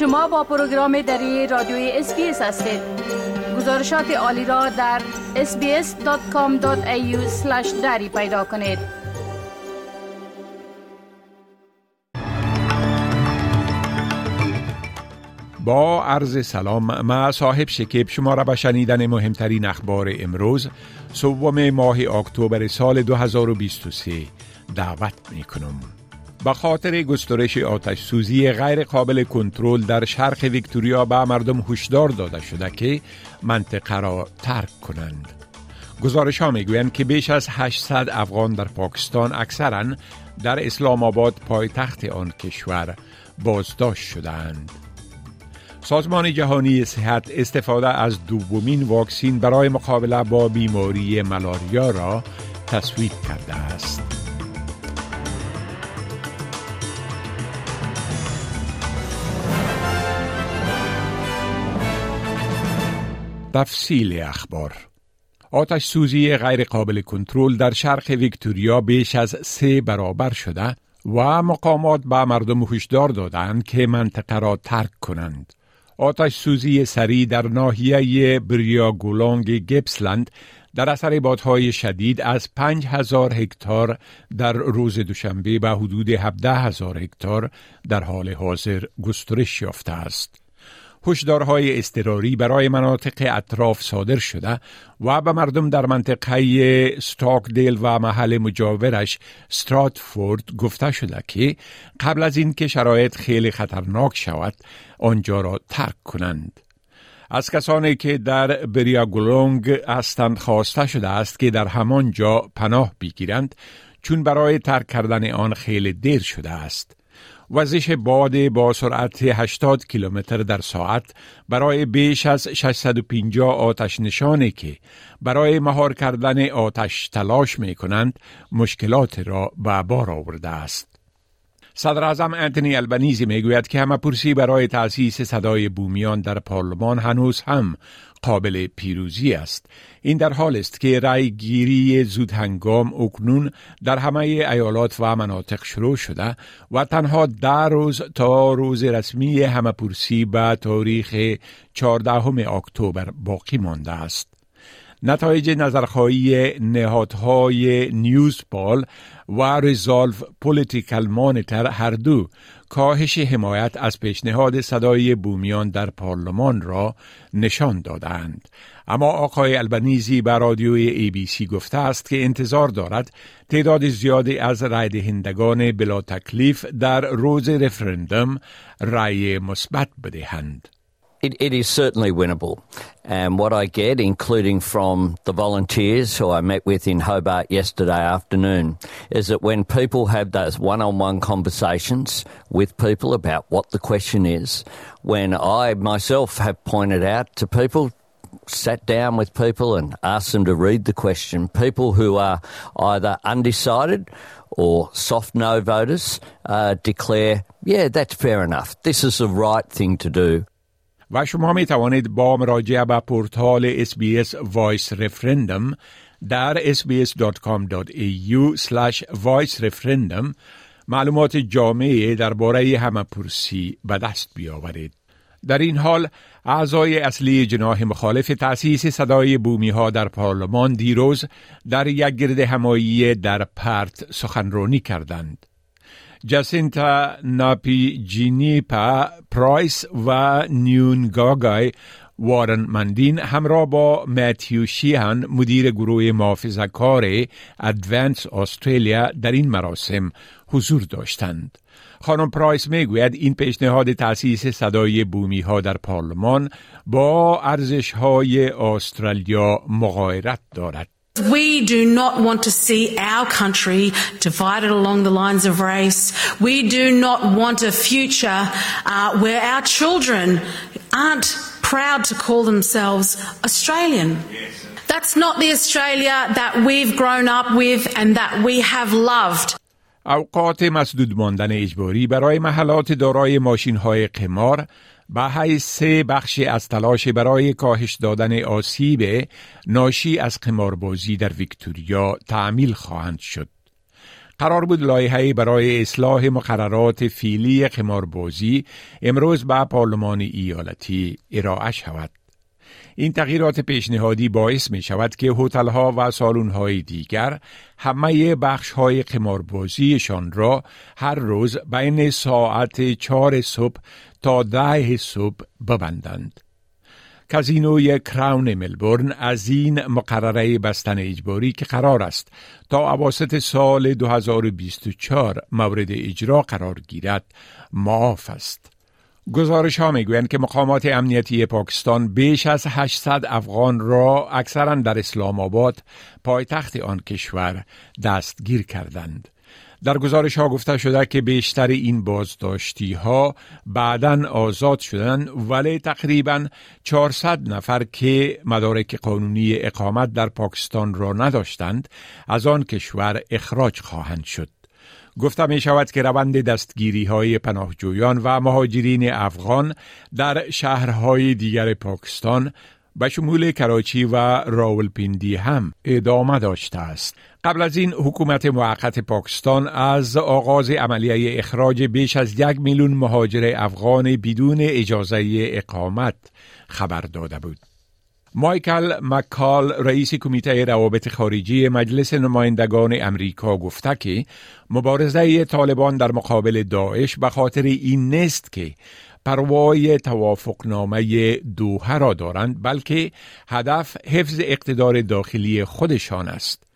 شما با پروگرام دری رادیوی اس بی اس هستید گزارشات عالی را در sbs.com.au دری پیدا کنید با عرض سلام ما صاحب شکیب شما را به شنیدن مهمترین اخبار امروز سوم ماه اکتبر سال 2023 دعوت می کنم. به خاطر گسترش آتش سوزی غیر قابل کنترل در شرق ویکتوریا به مردم هشدار داده شده که منطقه را ترک کنند. گزارش ها می گویند که بیش از 800 افغان در پاکستان اکثرا در اسلام آباد پایتخت آن کشور بازداشت شدند. سازمان جهانی صحت استفاده از دومین واکسین برای مقابله با بیماری ملاریا را تصویب کرده است. تفصیل اخبار آتش سوزی غیر قابل کنترل در شرق ویکتوریا بیش از سه برابر شده و مقامات به مردم هشدار دادند که منطقه را ترک کنند. آتش سوزی سری در ناحیه بریاگولانگ گپسلند در اثر بادهای شدید از 5000 هکتار در روز دوشنبه به حدود 17000 هکتار در حال حاضر گسترش یافته است. هشدارهای اضطراری برای مناطق اطراف صادر شده و به مردم در منطقه ستاکدیل و محل مجاورش ستراتفورد گفته شده که قبل از اینکه شرایط خیلی خطرناک شود آنجا را ترک کنند. از کسانی که در بریاگولونگ هستند خواسته شده است که در همان جا پناه بگیرند چون برای ترک کردن آن خیلی دیر شده است. وزش باد با سرعت 80 کیلومتر در ساعت برای بیش از 650 آتش نشانه که برای مهار کردن آتش تلاش می کنند مشکلات را به بار آورده است. صدر اعظم انتونی البنیزی می‌گوید که همه پرسی برای تأسیس صدای بومیان در پارلمان هنوز هم قابل پیروزی است. این در حال است که رای گیری زود هنگام اکنون در همه ایالات و مناطق شروع شده و تنها ده روز تا روز رسمی همه پرسی به تاریخ 14 اکتبر باقی مانده است. نتایج نظرخواهی نهادهای نیوزپال و ریزالف پولیتیکل مانیتر هر دو. کاهش حمایت از پیشنهاد صدای بومیان در پارلمان را نشان دادند. اما آقای البنیزی به رادیوی ای بی سی گفته است که انتظار دارد تعداد زیادی از رای دهندگان بلا تکلیف در روز رفرندم رای مثبت بدهند. It, it is certainly winnable. And what I get, including from the volunteers who I met with in Hobart yesterday afternoon, is that when people have those one on one conversations with people about what the question is, when I myself have pointed out to people, sat down with people and asked them to read the question, people who are either undecided or soft no voters uh, declare, yeah, that's fair enough. This is the right thing to do. و شما می توانید با مراجعه به پورتال SBS Voice Referendum در sbs.com.au voice referendum معلومات جامعه درباره همه پرسی به دست بیاورید. در این حال اعضای اصلی جناح مخالف تأسیس صدای بومی ها در پارلمان دیروز در یک گرد همایی در پرت سخنرانی کردند. جاسینتا ناپی جینیپا پرایس و نیون گاگای وارن مندین همراه با متیو شیهان مدیر گروه محافظه کار ادوانس استرالیا در این مراسم حضور داشتند. خانم پرایس می‌گوید این پیشنهاد تأسیس صدای بومی ها در پارلمان با ارزش های استرالیا مغایرت دارد. We do not want to see our country divided along the lines of race. We do not want a future uh, where our children aren't proud to call themselves Australian. That's not the Australia that we've grown up with and that we have loved. اوقات مسدود ماندن اجباری برای محلات دارای ماشین های قمار به سه بخش از تلاش برای کاهش دادن آسیب ناشی از قماربازی در ویکتوریا تعمیل خواهند شد. قرار بود لایحه برای اصلاح مقررات فیلی قماربازی امروز به پارلمان ایالتی ارائه شود. این تغییرات پیشنهادی باعث می شود که هتل ها و سالون های دیگر همه بخش های قماربازیشان را هر روز بین ساعت چهار صبح تا ده صبح ببندند. کازینوی کراون ملبورن از این مقرره بستن اجباری که قرار است تا اواسط سال 2024 مورد اجرا قرار گیرد معاف است. گزارش ها می‌گویند که مقامات امنیتی پاکستان بیش از 800 افغان را اکثرا در اسلام آباد پایتخت آن کشور دستگیر کردند. در گزارش ها گفته شده که بیشتر این بازداشتی ها بعدا آزاد شدند ولی تقریبا 400 نفر که مدارک قانونی اقامت در پاکستان را نداشتند از آن کشور اخراج خواهند شد. گفته می شود که روند دستگیری های پناهجویان و مهاجرین افغان در شهرهای دیگر پاکستان به شمول کراچی و راولپیندی هم ادامه داشته است. قبل از این حکومت موقت پاکستان از آغاز عملیه اخراج بیش از یک میلیون مهاجر افغان بدون اجازه اقامت خبر داده بود. مایکل مکال رئیس کمیته روابط خارجی مجلس نمایندگان امریکا گفته که مبارزه طالبان در مقابل داعش به خاطر این نیست که پروای توافقنامه دوحه را دارند بلکه هدف حفظ اقتدار داخلی خودشان است.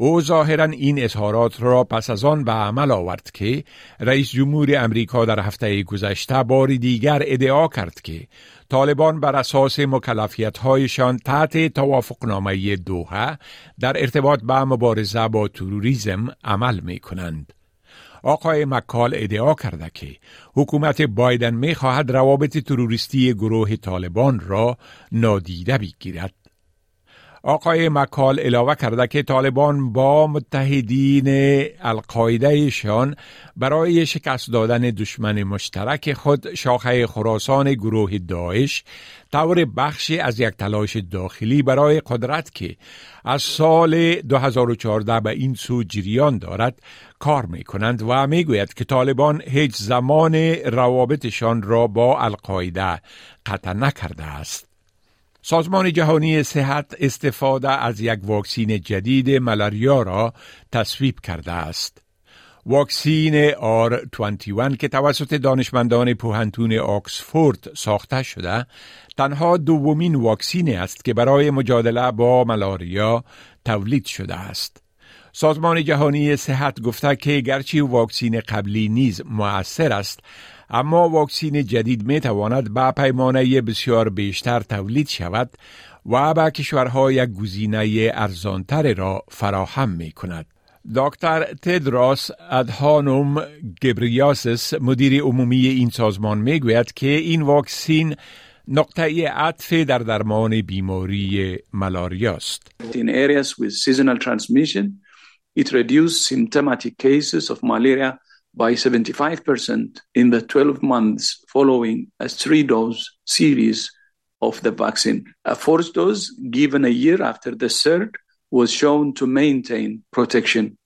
او ظاهرا این اظهارات را پس از آن به عمل آورد که رئیس جمهور امریکا در هفته گذشته بار دیگر ادعا کرد که طالبان بر اساس مکلفیت هایشان تحت توافقنامه دوحه در ارتباط به مبارزه با تروریسم عمل می کنند. آقای مکال ادعا کرده که حکومت بایدن می خواهد روابط تروریستی گروه طالبان را نادیده بگیرد. آقای مکال علاوه کرده که طالبان با متحدین القاعدهشان برای شکست دادن دشمن مشترک خود شاخه خراسان گروه داعش طور بخشی از یک تلاش داخلی برای قدرت که از سال 2014 به این سو جریان دارد کار می کنند و می گوید که طالبان هیچ زمان روابطشان را با القاعده قطع نکرده است. سازمان جهانی صحت استفاده از یک واکسین جدید ملاریا را تصویب کرده است. واکسین R21 که توسط دانشمندان پوهنتون آکسفورد ساخته شده تنها دومین واکسین است که برای مجادله با ملاریا تولید شده است. سازمان جهانی صحت گفته که گرچه واکسین قبلی نیز مؤثر است اما واکسین جدید می تواند به پیمانه بسیار بیشتر تولید شود و به کشورها یک گزینه ارزانتر را فراهم می کند. دکتر تدراس ادهانوم گبریاسس مدیر عمومی این سازمان می گوید که این واکسین نقطه عطف در درمان بیماری ملاریا است. In areas with seasonal transmission, it reduces symptomatic cases of malaria by 75% in the 12 months following a three dose series of the vaccine. A fourth dose given a year after the third was shown to maintain protection.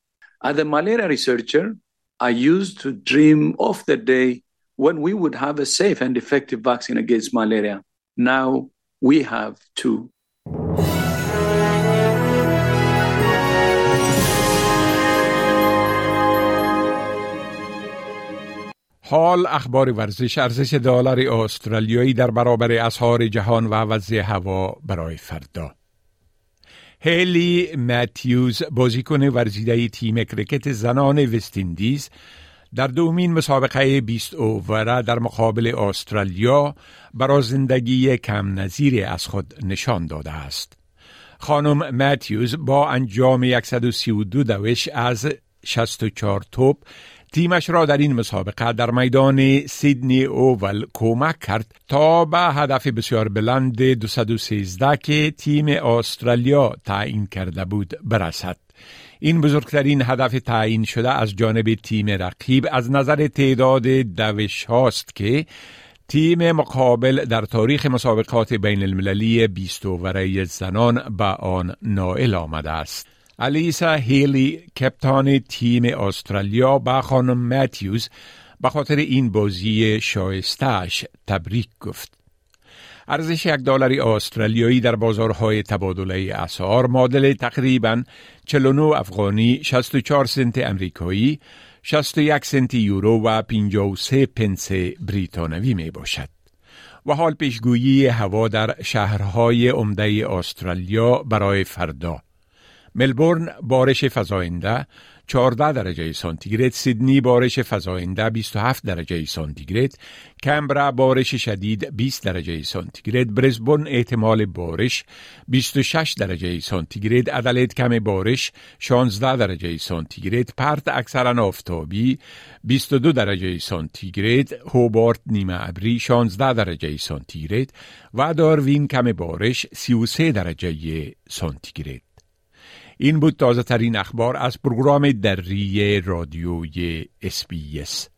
As a malaria researcher, I used to dream of the day when we would have a safe and effective vaccine against malaria. Now we have two. حال اخبار ورزش ارزش دلار استرالیایی در برابر اسعار جهان و وضع هوا برای فردا هیلی ماتیوز بازیکن ورزیده تیم کرکت زنان وستیندیز در دومین مسابقه 20 اووره در مقابل استرالیا برای زندگی کم نظیر از خود نشان داده است. خانم ماتیوز با انجام 132 دوش از 64 توپ تیمش را در این مسابقه در میدان سیدنی اوول کمک کرد تا به هدف بسیار بلند 213 که تیم استرالیا تعیین کرده بود برسد. این بزرگترین هدف تعیین شده از جانب تیم رقیب از نظر تعداد دوش هاست که تیم مقابل در تاریخ مسابقات بین المللی 20 ورای زنان به آن نائل آمده است. الیسا هیلی کپتان تیم استرالیا با خانم ماتیوز به خاطر این بازی شایستش تبریک گفت. ارزش یک دلاری استرالیایی در بازارهای تبادله اسعار معادل تقریبا 49 افغانی 64 سنت امریکایی 61 سنت یورو و 53 پنس بریتانوی می باشد. و حال پیشگویی هوا در شهرهای عمده استرالیا برای فردا ملبورن بارش فزاینده 14 درجه سانتیگراد سیدنی بارش فزاینده 27 درجه سانتیگراد کمبرا بارش شدید 20 درجه سانتیگراد برزبون احتمال بارش 26 درجه سانتیگراد ادلید کم بارش 16 درجه سانتیگراد پرت اکثرا آفتابی 22 درجه سانتیگراد هوبارت نیمه ابری 16 درجه سانتیگراد و داروین کم بارش 33 درجه سانتیگراد. این بود تازه ترین اخبار از پروگرام دری رادیوی اس بی اس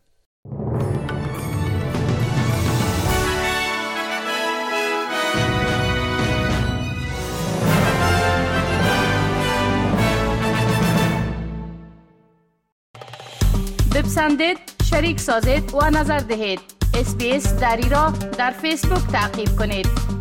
بپسندید شریک سازید و نظر دهید. اسپیس دری را در فیسبوک تعقیب کنید.